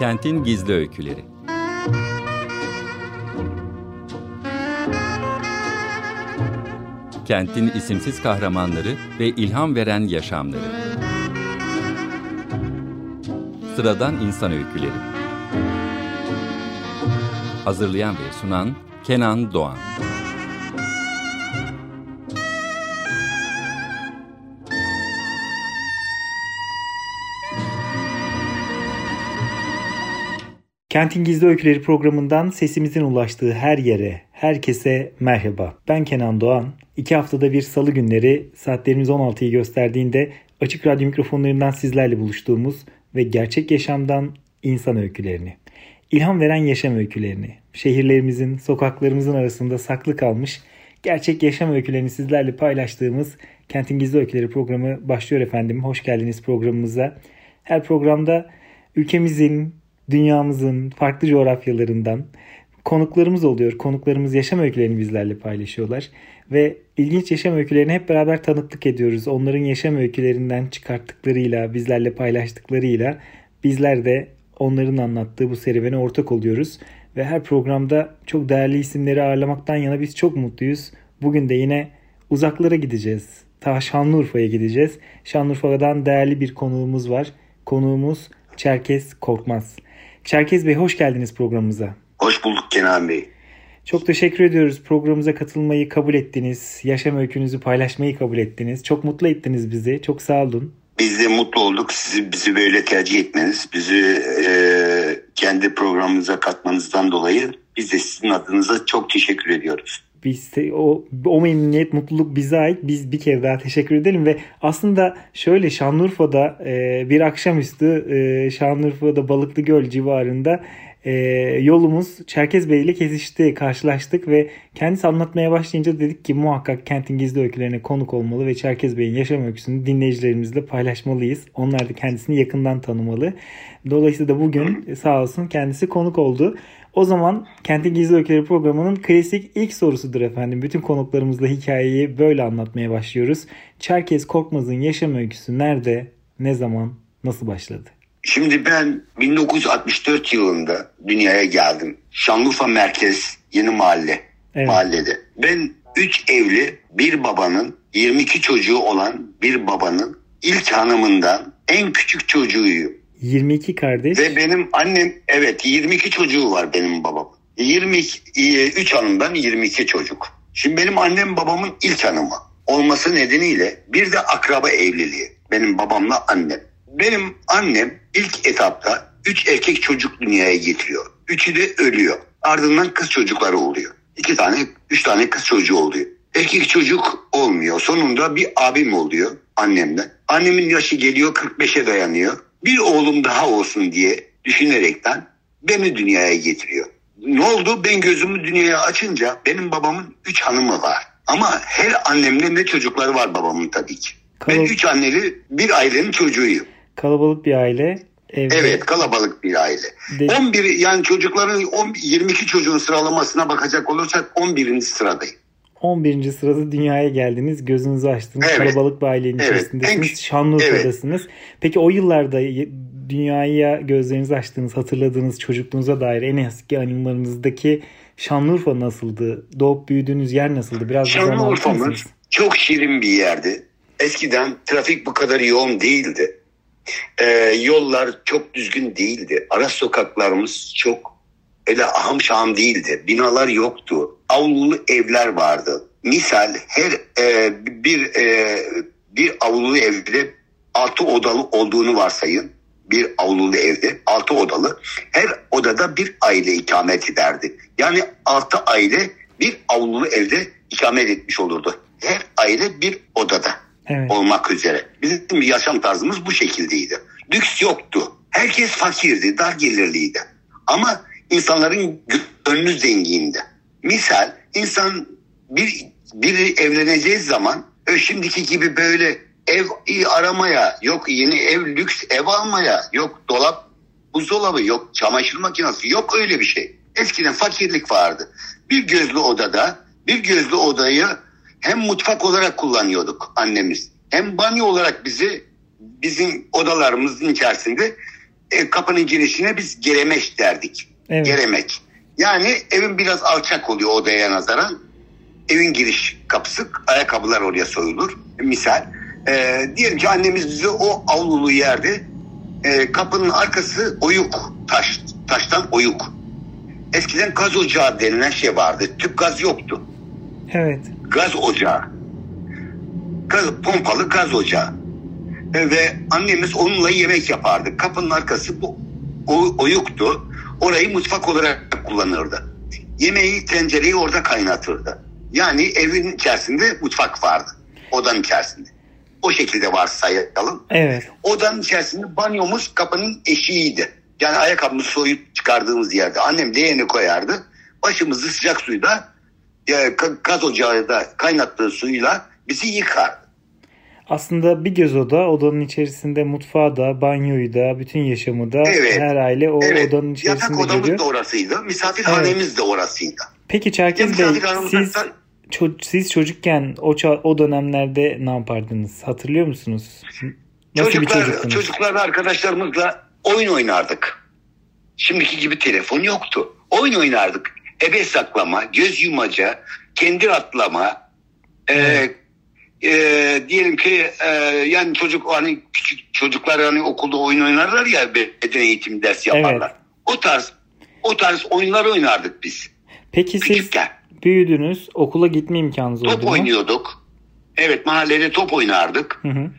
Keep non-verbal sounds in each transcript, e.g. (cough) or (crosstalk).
Kentin Gizli Öyküleri. Kentin isimsiz kahramanları ve ilham veren yaşamları. Sıradan İnsan Öyküleri. Hazırlayan ve sunan Kenan Doğan Kentin Gizli Öyküleri programından sesimizin ulaştığı her yere, herkese merhaba. Ben Kenan Doğan. İki haftada bir salı günleri saatlerimiz 16'yı gösterdiğinde açık radyo mikrofonlarından sizlerle buluştuğumuz ve gerçek yaşamdan insan öykülerini, ilham veren yaşam öykülerini, şehirlerimizin, sokaklarımızın arasında saklı kalmış gerçek yaşam öykülerini sizlerle paylaştığımız Kentin Gizli Öyküleri programı başlıyor efendim. Hoş geldiniz programımıza. Her programda ülkemizin, dünyamızın farklı coğrafyalarından konuklarımız oluyor. Konuklarımız yaşam öykülerini bizlerle paylaşıyorlar. Ve ilginç yaşam öykülerini hep beraber tanıklık ediyoruz. Onların yaşam öykülerinden çıkarttıklarıyla, bizlerle paylaştıklarıyla bizler de onların anlattığı bu serüvene ortak oluyoruz. Ve her programda çok değerli isimleri ağırlamaktan yana biz çok mutluyuz. Bugün de yine uzaklara gideceğiz. Ta Şanlıurfa'ya gideceğiz. Şanlıurfa'dan değerli bir konuğumuz var. Konuğumuz Çerkez Korkmaz. Çerkez Bey hoş geldiniz programımıza. Hoş bulduk Kenan Bey. Çok teşekkür ediyoruz. Programımıza katılmayı kabul ettiniz. Yaşam öykünüzü paylaşmayı kabul ettiniz. Çok mutlu ettiniz bizi. Çok sağ olun. Biz de mutlu olduk. Sizi bizi böyle tercih etmeniz, bizi e, kendi programınıza katmanızdan dolayı biz de sizin adınıza çok teşekkür ediyoruz. Biz o, o memnuniyet, mutluluk bize ait. Biz bir kere daha teşekkür edelim ve aslında şöyle Şanlıurfa'da e, bir akşamüstü e, Şanlıurfa'da Balıklı Göl civarında e, yolumuz Çerkez Bey ile kesişti, karşılaştık ve kendisi anlatmaya başlayınca dedik ki muhakkak kentin gizli öykülerine konuk olmalı ve Çerkez Bey'in yaşam öyküsünü dinleyicilerimizle paylaşmalıyız. Onlar da kendisini yakından tanımalı. Dolayısıyla da bugün sağ olsun kendisi konuk oldu. O zaman Kentin Gizli Öyküleri programının klasik ilk sorusudur efendim. Bütün konuklarımızla hikayeyi böyle anlatmaya başlıyoruz. Çerkez Korkmaz'ın yaşam öyküsü nerede, ne zaman, nasıl başladı? Şimdi ben 1964 yılında dünyaya geldim. Şanlıurfa Merkez Yeni Mahalle evet. mahallede. Ben 3 evli bir babanın 22 çocuğu olan bir babanın ilk hanımından en küçük çocuğuyum. 22 kardeş. Ve benim annem evet 22 çocuğu var benim babam. 23 hanımdan 22 çocuk. Şimdi benim annem babamın ilk hanımı olması nedeniyle bir de akraba evliliği benim babamla annem. Benim annem ilk etapta 3 erkek çocuk dünyaya getiriyor. Üçü de ölüyor. Ardından kız çocukları oluyor. İki tane, üç tane kız çocuğu oluyor. Erkek çocuk olmuyor. Sonunda bir abim oluyor annemden. Annemin yaşı geliyor 45'e dayanıyor bir oğlum daha olsun diye düşünerekten beni dünyaya getiriyor. Ne oldu? Ben gözümü dünyaya açınca benim babamın üç hanımı var. Ama her annemle ne çocukları var babamın tabii ki. Kalab- ben üç anneli bir ailenin çocuğuyum. Kalabalık bir aile. Evde. Evet kalabalık bir aile. De- 11 yani çocukların 10, 22 çocuğun sıralamasına bakacak olursak 11. sıradayım. 11. sırada dünyaya geldiniz. Gözünüzü açtınız. Evet. Kalabalık bir ailenin evet. içerisindesiniz. En... Şanlıurfa'dasınız. Evet. Peki o yıllarda dünyaya gözlerinizi açtığınız, hatırladığınız çocukluğunuza dair en eski anılarınızdaki Şanlıurfa nasıldı? Doğup büyüdüğünüz yer nasıldı? Biraz Şanlıurfa'mız çok şirin bir yerdi. Eskiden trafik bu kadar yoğun değildi. Ee, yollar çok düzgün değildi. Ara sokaklarımız çok öyle ahım şahım değildi. Binalar yoktu. Avlulu evler vardı. Misal her e, bir e, bir avlulu evde altı odalı olduğunu varsayın. Bir avlulu evde altı odalı. Her odada bir aile ikamet ederdi. Yani altı aile bir avlulu evde ikamet etmiş olurdu. Her aile bir odada evet. olmak üzere. Bizim yaşam tarzımız bu şekildeydi. Lüks yoktu. Herkes fakirdi, dar gelirliydi. Ama insanların gönlü zengindi. Misal insan bir biri evleneceği zaman şimdiki gibi böyle ev aramaya, yok yeni ev lüks ev almaya, yok dolap, buzdolabı, yok çamaşır makinesi, yok öyle bir şey. Eskiden fakirlik vardı. Bir gözlü odada, bir gözlü odayı hem mutfak olarak kullanıyorduk annemiz. Hem banyo olarak bizi bizim odalarımızın içerisinde e, kapının girişine biz geremek derdik. Evet. Geremek. Yani evin biraz alçak oluyor odaya nazaran. Evin giriş kapısı ayakkabılar oraya soyulur. Misal. E, diyelim ki annemiz bizi o avlulu yerde e, kapının arkası oyuk. Taş, taştan oyuk. Eskiden gaz ocağı denilen şey vardı. Tüp gaz yoktu. Evet. Gaz ocağı. Gaz, pompalı gaz ocağı. E, ve annemiz onunla yemek yapardı. Kapının arkası bu o, oyuktu. Orayı mutfak olarak kullanırdı. Yemeği, tencereyi orada kaynatırdı. Yani evin içerisinde mutfak vardı. Odanın içerisinde. O şekilde varsayalım. Evet. Odanın içerisinde banyomuz kapının eşiğiydi. Yani ayakkabımızı soyup çıkardığımız yerde. Annem leğeni koyardı. Başımızı sıcak suyla ka- gaz ocağında kaynattığı suyla bizi yıkardı. Aslında bir göz oda odanın içerisinde mutfağı da banyoyu da bütün yaşamı da Evet. her aile o evet, odanın yatak içerisinde odamız görüyor. da orasıydı. Misafirhanemiz de orasıydı. Peki Çerkez Bey siz, ço- siz çocukken o, ça- o dönemlerde ne yapardınız? Hatırlıyor musunuz? Nasıl bir Çocuklar, çocuktunuz? çocuklarla arkadaşlarımızla oyun oynardık. Şimdiki gibi telefon yoktu. Oyun oynardık. Ebe saklama, göz yumaca, kendi atlama. Evet. e, diyelim ki e, yani çocuk hani küçük çocuklar hani okulda oyun oynarlar ya beden eğitimi ders yaparlar. Evet. O tarz o tarz oyunlar oynardık biz Peki siz küçükken. büyüdünüz, okula gitme imkanınız oldu Top mu? oynuyorduk. Evet mahallede top oynardık. Hı hı.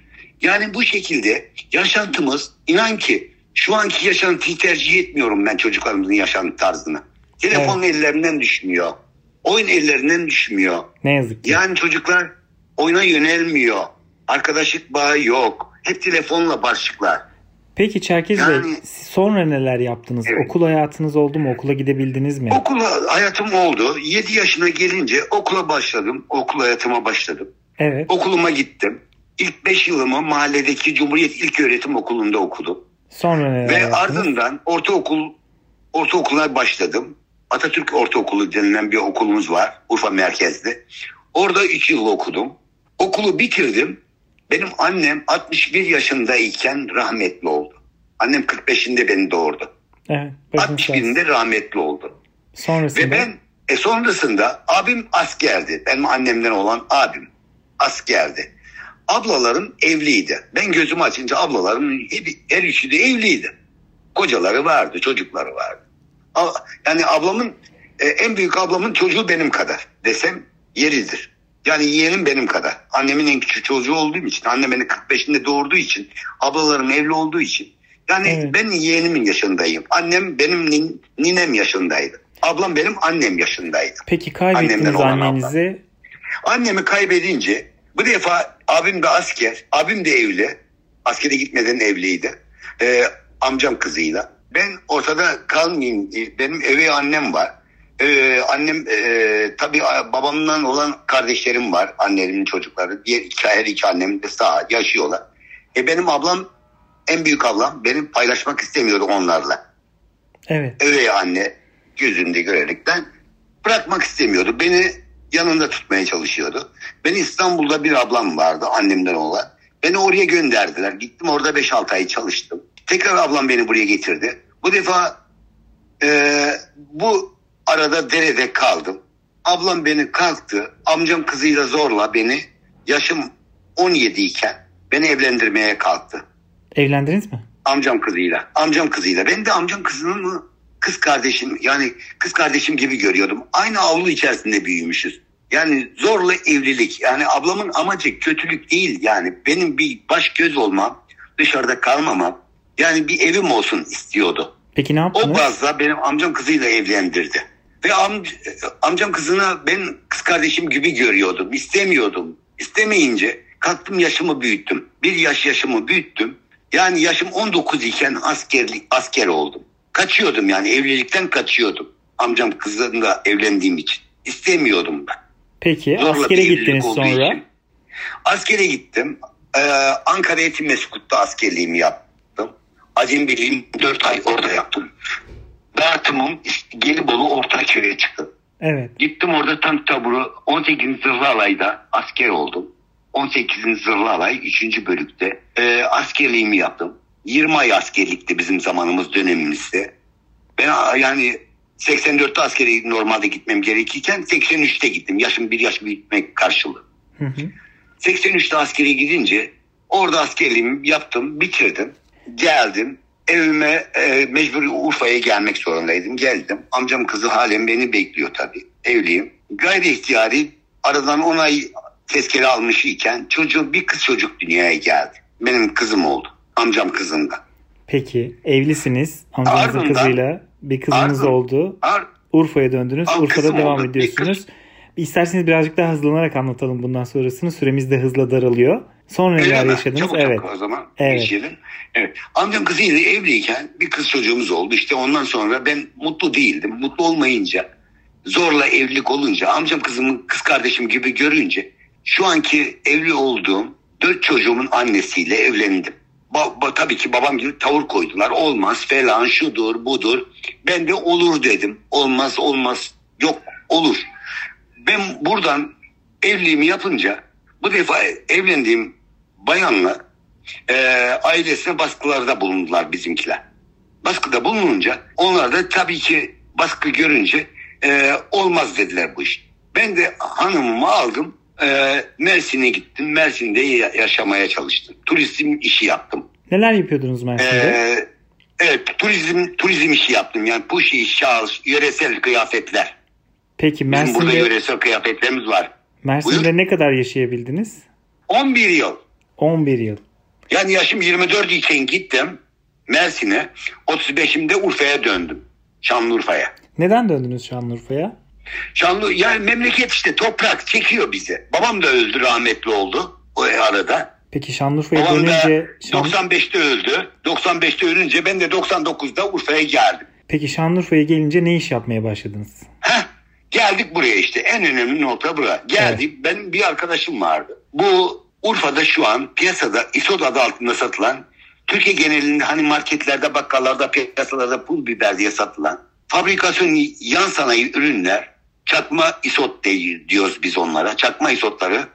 Yani bu şekilde yaşantımız inan ki şu anki yaşantıyı tercih etmiyorum ben çocuklarımızın yaşantı tarzını. Telefon ellerinden düşmüyor. Oyun ellerinden düşmüyor. Ne yazık ki. Yani çocuklar oyuna yönelmiyor. Arkadaşlık bağı yok. Hep telefonla başlıklar. Peki Çerkez Bey Yani- siz sonra neler yaptınız? Evet. Okul hayatınız oldu mu? Okula gidebildiniz mi? Okula hayatım oldu. 7 yaşına gelince okula başladım. Okul hayatıma başladım. Evet. Okuluma gittim. İlk 5 yılımı mahalledeki Cumhuriyet İlköğretim Okulu'nda okudum. Sonra neler Ve yaptınız? ardından ortaokul ortaokula başladım. Atatürk Ortaokulu denilen bir okulumuz var Urfa merkezde. Orada 3 yıl okudum. Okulu bitirdim. Benim annem 61 yaşındayken rahmetli oldu. Annem 45'inde beni doğurdu. Evet. başınız sağ olsun. 61'inde rahmetli oldu. Sonrasında Ve ben e sonrasında abim askerdi. Benim annemden olan abim askerdi. Ablalarım evliydi. Ben gözümü açınca ablalarım her üçü de evliydi. Kocaları vardı, çocukları vardı. Yani ablamın e, en büyük ablamın çocuğu benim kadar desem yeridir. Yani yeğenim benim kadar. Annemin en küçük çocuğu olduğum için, annem beni 45'inde doğurduğu için, ablalarım evli olduğu için. Yani Evet. ben yeğenimin yaşındayım. Annem benim nin- ninem yaşındaydı. Ablam benim annem yaşındaydı. Peki kaybettiniz annenizi. Annemi kaybedince bu defa abim de asker, abim de evli. Askere gitmeden evliydi. Ee, amcam kızıyla. Ben ortada kalmayayım. Benim evi annem var. Ee, annem e, tabii babamdan olan kardeşlerim var. Annemin çocukları. Diğer iki, her iki annem de sağ yaşıyorlar. E, benim ablam en büyük ablam benim paylaşmak istemiyordu onlarla Evet. övey anne gözünde görerekten bırakmak istemiyordu. Beni yanında tutmaya çalışıyordu. Ben İstanbul'da bir ablam vardı annemden olan. Beni oraya gönderdiler. Gittim orada 5-6 ay çalıştım. Tekrar ablam beni buraya getirdi. Bu defa e, bu arada derede kaldım. Ablam beni kalktı. Amcam kızıyla zorla beni yaşım 17 iken beni evlendirmeye kalktı Evlendiniz mi? amcam kızıyla. Amcam kızıyla. Ben de amcam kızının mı kız kardeşim yani kız kardeşim gibi görüyordum. Aynı avlu içerisinde büyümüşüz. Yani zorla evlilik. Yani ablamın amacı kötülük değil yani. Benim bir baş göz olmam, dışarıda kalmamam. Yani bir evim olsun istiyordu. Peki ne O yaptınız? bazda benim amcam kızıyla evlendirdi. Ve am, amcam kızına ben kız kardeşim gibi görüyordum. istemiyordum. İstemeyince kalktım yaşımı büyüttüm. Bir yaş yaşımı büyüttüm. Yani yaşım 19 iken askerlik, asker oldum. Kaçıyordum yani evlilikten kaçıyordum. Amcam kızıyla evlendiğim için. İstemiyordum ben. Peki Zorla askere gittiniz sonra. için. Askere gittim. Ee, Ankara Eğitim Meskut'ta askerliğimi yaptım. Acem Birliği'ni 4 ay orada yaptım. Dağıtımım Gelibolu Ortaköy'e çıktım. Evet. Gittim orada tank taburu 18. Zırhlı Alay'da asker oldum. 18. Zırhlı Alay 3. bölükte e, askerliğimi yaptım. 20 ay askerlikti bizim zamanımız dönemimizde. Ben yani 84'te askere normalde gitmem gerekirken 83'te gittim. Yaşım bir yaş büyütmek karşılığı. Hı hı. 83'te askere gidince orada askerliğimi yaptım, bitirdim. Geldim. Evime e, mecbur Urfa'ya gelmek zorundaydım. Geldim. Amcam kızı halen beni bekliyor tabii. Evliyim. Gayri ihtiyari aradan 10 ay tezkere almış iken çocuğum bir kız çocuk dünyaya geldi. Benim kızım oldu. Amcam kızında. Peki evlisiniz. Amcanızın Ardından, kızıyla bir kızınız ardından, oldu. Ar, Urfa'ya döndünüz. Urfa'da devam oldu. ediyorsunuz. İsterseniz birazcık daha hızlanarak anlatalım bundan sonrasını. Süremiz de hızla daralıyor. Sonra neler yaşadınız? Çabuk evet. O zaman evet. geçelim. Evet. Amcam kızıyla evliyken bir kız çocuğumuz oldu. İşte ondan sonra ben mutlu değildim. Mutlu olmayınca zorla evlilik olunca amcam kızımın kız kardeşim gibi görünce şu anki evli olduğum dört çocuğumun annesiyle evlendim. Ba, ba, tabii ki babam gibi tavır koydular. Olmaz falan şudur budur. Ben de olur dedim. Olmaz olmaz. Yok olur. Ben buradan evliliğimi yapınca bu defa evlendiğim bayanla e, ailesine baskılarda bulundular bizimkiler. Baskıda bulununca onlar da tabii ki baskı görünce e, olmaz dediler bu iş. Ben de hanımımı aldım e, Mersin'e gittim. Mersin'de yaşamaya çalıştım. Turizm işi yaptım. Neler yapıyordunuz Mersin'de? Ee, evet turizm turizm işi yaptım. Yani puşi, şal, yöresel kıyafetler. Peki Mersin'de... Bizim burada yöresel kıyafetlerimiz var. Mersin'de Buyur. ne kadar yaşayabildiniz? 11 yıl. 11 yıl. Yani yaşım 24 iken gittim Mersin'e. 35'imde Urfa'ya döndüm. Şanlıurfa'ya. Neden döndünüz Şanlıurfa'ya? Şanlı yani memleket işte toprak çekiyor bizi. Babam da öldü rahmetli oldu o arada. Peki Şanlıurfa'ya dönünce... Şan... 95'te öldü. 95'te ölünce ben de 99'da Urfa'ya geldim. Peki Şanlıurfa'ya gelince ne iş yapmaya başladınız? Heh, geldik buraya işte. En önemli nokta bura. Geldik. Evet. Benim bir arkadaşım vardı. Bu Urfa'da şu an piyasada isot adı altında satılan Türkiye genelinde hani marketlerde, bakkallarda, piyasalarda pul biber diye satılan fabrikasyon yan sanayi ürünler çakma isot diyoruz biz onlara. Çakma isotları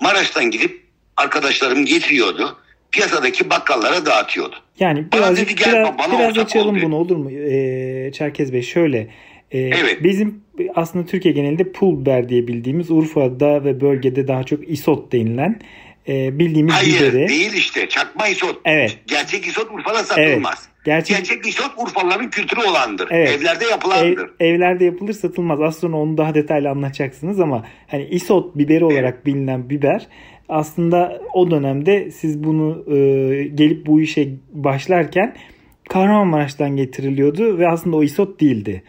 Maraş'tan gidip arkadaşlarım getiriyordu. Piyasadaki bakkallara dağıtıyordu. Yani birazcık, dedi, biraz, bana biraz açalım oldu. bunu olur mu ee, Çerkez Bey? Şöyle e, evet. bizim aslında Türkiye genelinde pul biber diye bildiğimiz Urfa'da ve bölgede daha çok isot denilen e, bildiğimiz Hayır, biberi. değil işte çakma isot. Evet. Gerçek isot Urfa'da satılmaz. Evet. Gerçek, Gerçek isot Urfalıların kültürü olandır. Evet. Evlerde yapılandır. Ev, evlerde yapılır satılmaz. Az sonra onu daha detaylı anlatacaksınız ama hani isot biberi olarak evet. bilinen biber aslında o dönemde siz bunu e, gelip bu işe başlarken Kahramanmaraş'tan getiriliyordu ve aslında o isot değildi.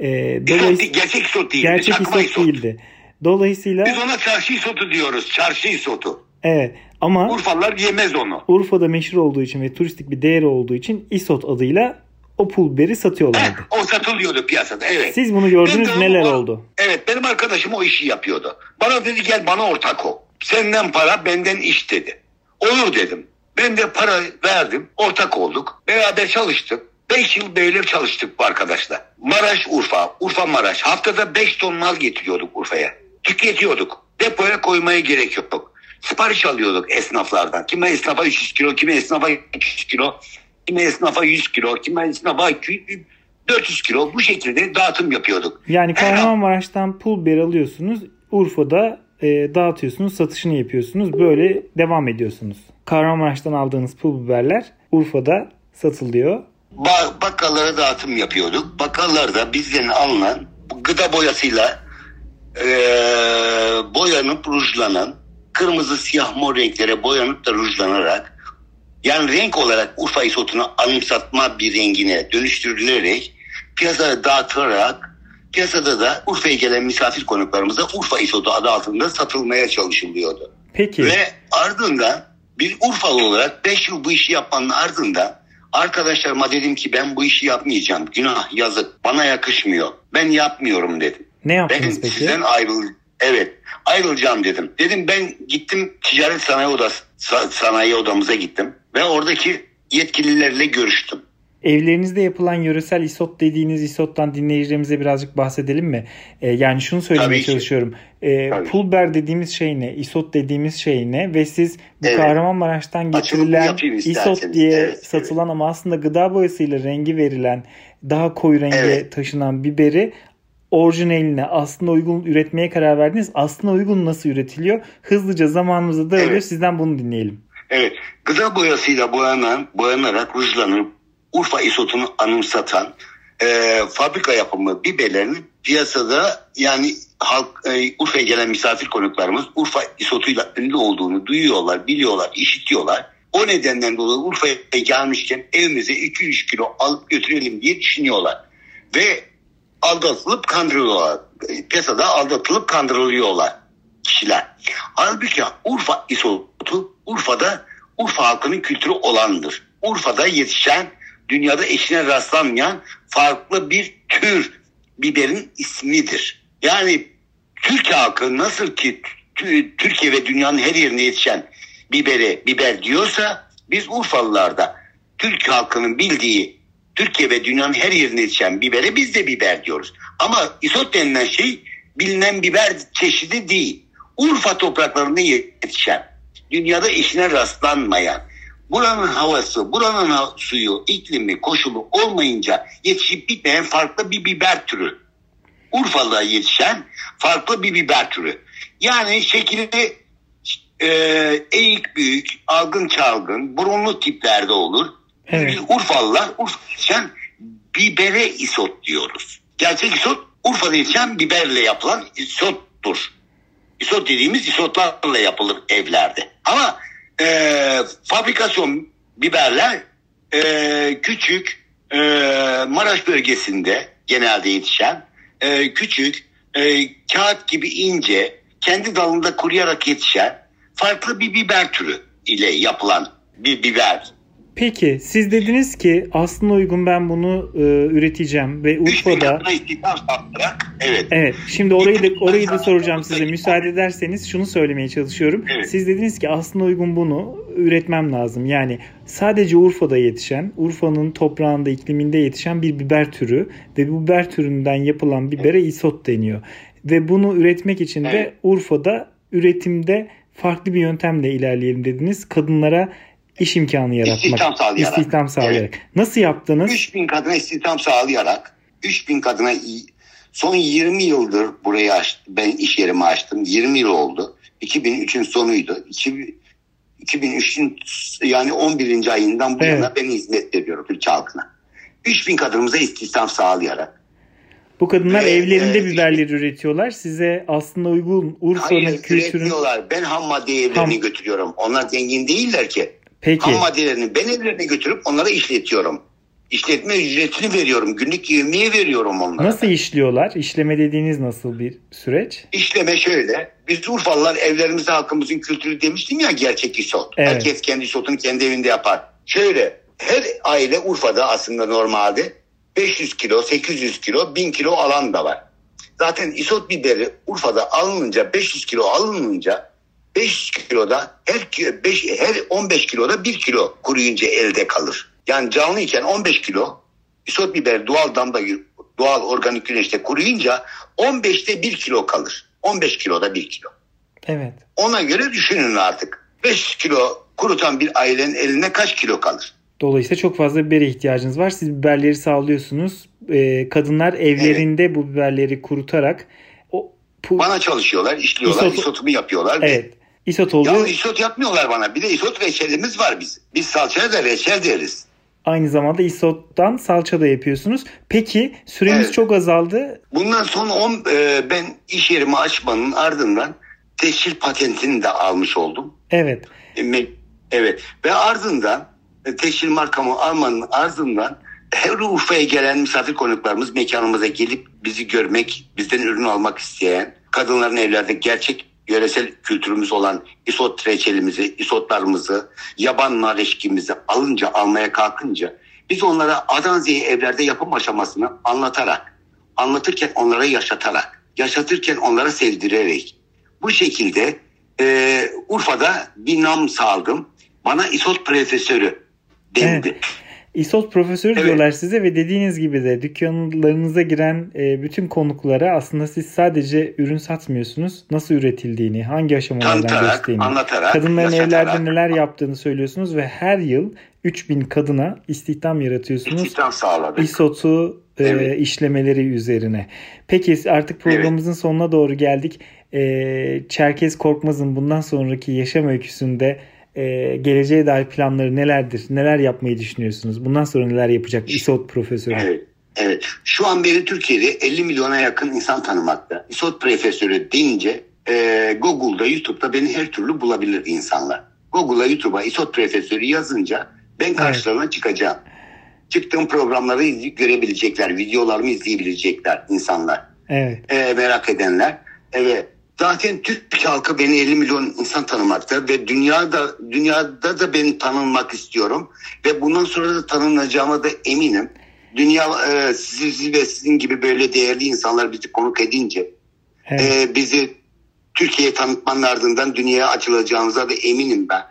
E, dolayısıyla, gerçek isot değildi. Gerçek isot, isot değildi. Dolayısıyla biz ona çarşı isotu diyoruz. Çarşı isotu. Evet ama Urfalılar yemez onu. Urfa'da meşhur olduğu için ve turistik bir değeri olduğu için isot adıyla o pul biberi satıyorlardı. Heh, o satılıyordu piyasada evet. Siz bunu gördünüz ben neler o, oldu? Evet benim arkadaşım o işi yapıyordu. Bana dedi gel bana ortak ol. Senden para benden iş dedi. Olur dedim. Ben de para verdim. Ortak olduk. Beraber çalıştık. 5 yıl böyle çalıştık bu arkadaşla. Maraş Urfa, Urfa Maraş. Haftada 5 ton mal getiriyorduk Urfa'ya. Tüketiyorduk. Depoya koymaya gerek yok. Sipariş alıyorduk esnaflardan. Kime esnafa 300 kilo, kime esnafa 200 kilo, kime esnafa 100 kilo, kime esnafa 400 kilo. Bu şekilde dağıtım yapıyorduk. Yani Kahramanmaraş'tan pul biber alıyorsunuz. Urfa'da e, dağıtıyorsunuz, satışını yapıyorsunuz. Böyle devam ediyorsunuz. Kahramanmaraş'tan aldığınız pul biberler Urfa'da satılıyor. Ba- bakkallara dağıtım yapıyorduk. Bakkallarda bizden alınan gıda boyasıyla e, boyanıp rujlanan kırmızı, siyah, mor renklere boyanıp da rujlanarak yani renk olarak Urfa isotunu anımsatma bir rengine dönüştürülerek piyasaya dağıtılarak piyasada da Urfa'ya gelen misafir konuklarımıza Urfa isotu adı altında satılmaya çalışılıyordu. Peki. Ve ardından bir Urfalı olarak 5 yıl bu işi yapmanın ardından arkadaşlarıma dedim ki ben bu işi yapmayacağım. Günah yazık bana yakışmıyor. Ben yapmıyorum dedim. Ne yaptınız ben peki? Sizden ayrıl Evet ayrılacağım dedim. Dedim ben gittim ticaret sanayi odası sanayi odamıza gittim ve oradaki yetkililerle görüştüm. Evlerinizde yapılan yöresel isot dediğiniz isottan dinleyicilerimize birazcık bahsedelim mi? E, yani şunu söylemeye Tabii çalışıyorum. E, pulber dediğimiz şey ne? Isot dediğimiz şey ne? Ve siz bu evet. Kahramanmaraş'tan getirilen isot diye evet, satılan evet. ama aslında gıda boyasıyla rengi verilen daha koyu renge evet. taşınan biberi orijinaline aslında uygun üretmeye karar verdiniz. Aslında uygun nasıl üretiliyor? Hızlıca zamanımızda da evet. Sizden bunu dinleyelim. Evet. Gıda boyasıyla boyanan, boyanarak rujlanıp Urfa isotunu anımsatan e, fabrika yapımı biberlerin piyasada yani halk e, Urfa'ya gelen misafir konuklarımız Urfa isotuyla ünlü olduğunu duyuyorlar, biliyorlar, işitiyorlar. O nedenden dolayı Urfa'ya gelmişken evimize 2-3 kilo alıp götürelim diye düşünüyorlar. Ve aldatılıp kandırılıyorlar. Piyasada aldatılıp kandırılıyorlar kişiler. Halbuki Urfa isotu Urfa'da Urfa halkının kültürü olandır. Urfa'da yetişen dünyada eşine rastlanmayan farklı bir tür biberin ismidir. Yani Türk halkı nasıl ki Türkiye ve dünyanın her yerine yetişen biberi biber diyorsa biz Urfalılar da Türk halkının bildiği Türkiye ve dünyanın her yerine yetişen bibere biz de biber diyoruz. Ama isot denilen şey bilinen biber çeşidi değil. Urfa topraklarında yetişen, dünyada eşine rastlanmayan, buranın havası, buranın suyu, iklimi, koşulu olmayınca yetişip bitmeyen farklı bir biber türü. Urfa'da yetişen farklı bir biber türü. Yani şekli e, eğik büyük, algın çalgın, burunlu tiplerde olur. Evet. Biz Urfalılar Urfa yetişen bibere isot diyoruz. Gerçek isot Urfa'da yetişen biberle yapılan isottur. Isot dediğimiz isotlarla yapılır evlerde. Ama e, fabrikasyon biberler e, küçük e, Maraş bölgesinde genelde yetişen e, küçük e, kağıt gibi ince kendi dalında kuruyarak yetişen farklı bir biber türü ile yapılan bir biber Peki siz dediniz ki aslında uygun ben bunu e, üreteceğim ve Urfa'da evet. Evet. Şimdi orayı da orayı da soracağım size. Müsaade ederseniz şunu söylemeye çalışıyorum. Evet. Siz dediniz ki aslında uygun bunu üretmem lazım. Yani sadece Urfa'da yetişen, Urfa'nın toprağında, ikliminde yetişen bir biber türü ve bu biber türünden yapılan bibere isot deniyor. Ve bunu üretmek için de evet. Urfa'da üretimde farklı bir yöntemle ilerleyelim dediniz. Kadınlara iş imkanı yaratmak. İstihdam sağlayarak. İstihdam sağlayarak. Evet. Nasıl yaptınız? 3000 kadına istihdam sağlayarak 3000 kadına son 20 yıldır burayı aç, ben iş yerimi açtım. 20 yıl oldu. 2003'ün sonuydu. 2003'ün yani 11. ayından bu evet. yana ben hizmet veriyorum Türk halkına. 3000 kadınımıza istihdam sağlayarak. Bu kadınlar Ve, evlerinde e, biberleri üretiyorlar. Size aslında uygun Urfa'nın kültürünü... Hayır Ben ham madde evlerini ham... götürüyorum. Onlar zengin değiller ki. Peki. Ham maddelerini ben evlerine götürüp onlara işletiyorum. İşletme ücretini veriyorum. Günlük yemeği veriyorum onlara. Nasıl işliyorlar? İşleme dediğiniz nasıl bir süreç? İşleme şöyle. Biz Urfalılar evlerimizde halkımızın kültürü demiştim ya gerçek isot. Evet. Herkes kendi isotunu kendi evinde yapar. Şöyle her aile Urfa'da aslında normalde 500 kilo, 800 kilo, 1000 kilo alan da var. Zaten isot biberi Urfa'da alınınca 500 kilo alınınca 5 kiloda her, 5, her 15 kiloda 1 kilo kuruyunca elde kalır. Yani canlı iken 15 kilo isot biber doğal damda doğal organik güneşte kuruyunca 15'te 1 kilo kalır. 15 kiloda 1 kilo. Evet. Ona göre düşünün artık. 5 kilo kurutan bir ailenin eline kaç kilo kalır? Dolayısıyla çok fazla bibere ihtiyacınız var. Siz biberleri sağlıyorsunuz. Ee, kadınlar evlerinde evet. bu biberleri kurutarak o, pu- bana çalışıyorlar, işliyorlar, isot- isotumu yapıyorlar. Evet. İsot oluyor. Yalnız isot yapmıyorlar bana. Bir de isot reçelimiz var biz. Biz salçaya da reçel deriz. Aynı zamanda isottan salça da yapıyorsunuz. Peki süremiz evet. çok azaldı. Bundan son 10 e, ben iş yerimi açmanın ardından teşhir patentini de almış oldum. Evet. E, evet ve ardından e, teşhir markamı almanın ardından her Urfa'ya gelen misafir konuklarımız mekanımıza gelip bizi görmek, bizden ürün almak isteyen, kadınların evlerde gerçek yöresel kültürümüz olan isot reçelimizi, isotlarımızı, yaban nar eşkimizi alınca, almaya kalkınca biz onlara Adanze'yi evlerde yapım aşamasını anlatarak, anlatırken onlara yaşatarak, yaşatırken onlara sevdirerek bu şekilde e, Urfa'da bir nam saldım. Bana isot profesörü dendi. Evet. İSOT profesörü evet. diyorlar size ve dediğiniz gibi de dükkanlarınıza giren e, bütün konuklara aslında siz sadece ürün satmıyorsunuz. Nasıl üretildiğini, hangi aşamalardan geçtiğini, anlatarak, kadınların evlerde neler yaptığını söylüyorsunuz ve her yıl 3000 kadına istihdam yaratıyorsunuz. İstihdam sağladık. İSOT'u e, evet. işlemeleri üzerine. Peki artık programımızın evet. sonuna doğru geldik. E, Çerkez Korkmaz'ın bundan sonraki yaşam öyküsünde e, geleceğe dair planları nelerdir? Neler yapmayı düşünüyorsunuz? Bundan sonra neler yapacak İSOT profesörü? Evet. Evet. Şu an beni Türkiye'de 50 milyona yakın insan tanımakta. İSOT profesörü deyince e, Google'da, YouTube'da beni her türlü bulabilir insanlar. Google'a, YouTube'a İSOT profesörü yazınca ben karşılarına evet. çıkacağım. Çıktığım programları görebilecekler, videolarımı izleyebilecekler insanlar. Evet. E, merak edenler. Evet. Zaten Türk halkı beni 50 milyon insan tanımakta ve dünyada dünyada da beni tanınmak istiyorum ve bundan sonra da tanınacağıma da eminim. Dünya e, sizi ve sizin gibi böyle değerli insanlar bizi konuk edince evet. e, bizi Türkiye'ye tanıtmanın ardından dünyaya açılacağımıza da eminim ben.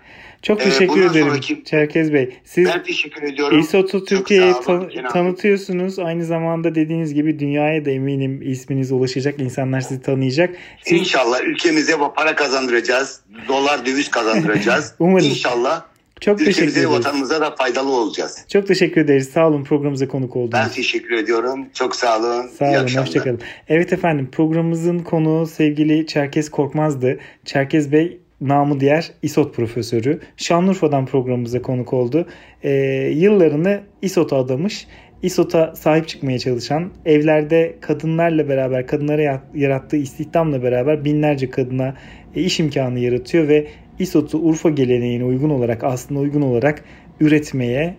Çok ee, teşekkür ederim sonraki... Çerkez Bey. Siz ben teşekkür ediyorum. İSOT'u Türkiye'ye tan- tanıtıyorsunuz. Aynı zamanda dediğiniz gibi dünyaya da eminim isminiz ulaşacak. İnsanlar sizi tanıyacak. Siz... İnşallah ülkemize para kazandıracağız. Dolar döviz kazandıracağız. (laughs) Umarım. İnşallah. Çok Ülkemize, teşekkür ederiz. vatanımıza da faydalı olacağız. Çok teşekkür ederiz. Sağ olun programımıza konuk oldunuz. Ben teşekkür ediyorum. Çok sağ olun. Sağ olun. Hoşçakalın. Evet efendim programımızın konuğu sevgili Çerkez Korkmaz'dı. Çerkez Bey namı diğer İSOT profesörü. Şanlıurfa'dan programımıza konuk oldu. E, yıllarını İSOT'a adamış. İSOT'a sahip çıkmaya çalışan, evlerde kadınlarla beraber, kadınlara yarattığı istihdamla beraber binlerce kadına e, iş imkanı yaratıyor ve İSOT'u Urfa geleneğine uygun olarak, aslında uygun olarak üretmeye,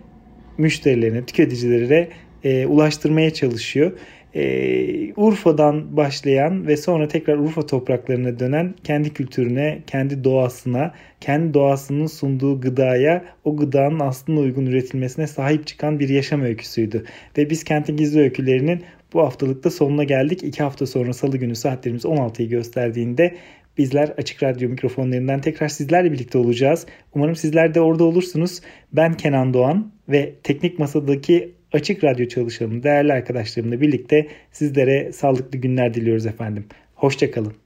müşterilerine, tüketicilere e, ulaştırmaya çalışıyor e, Urfa'dan başlayan ve sonra tekrar Urfa topraklarına dönen kendi kültürüne, kendi doğasına, kendi doğasının sunduğu gıdaya, o gıdanın aslında uygun üretilmesine sahip çıkan bir yaşam öyküsüydü. Ve biz Kentin Gizli Öykülerinin bu haftalıkta sonuna geldik. İki hafta sonra salı günü saatlerimiz 16'yı gösterdiğinde bizler Açık Radyo mikrofonlarından tekrar sizlerle birlikte olacağız. Umarım sizler de orada olursunuz. Ben Kenan Doğan ve teknik masadaki Açık Radyo çalışanım, değerli arkadaşlarımla birlikte sizlere sağlıklı günler diliyoruz efendim. Hoşçakalın.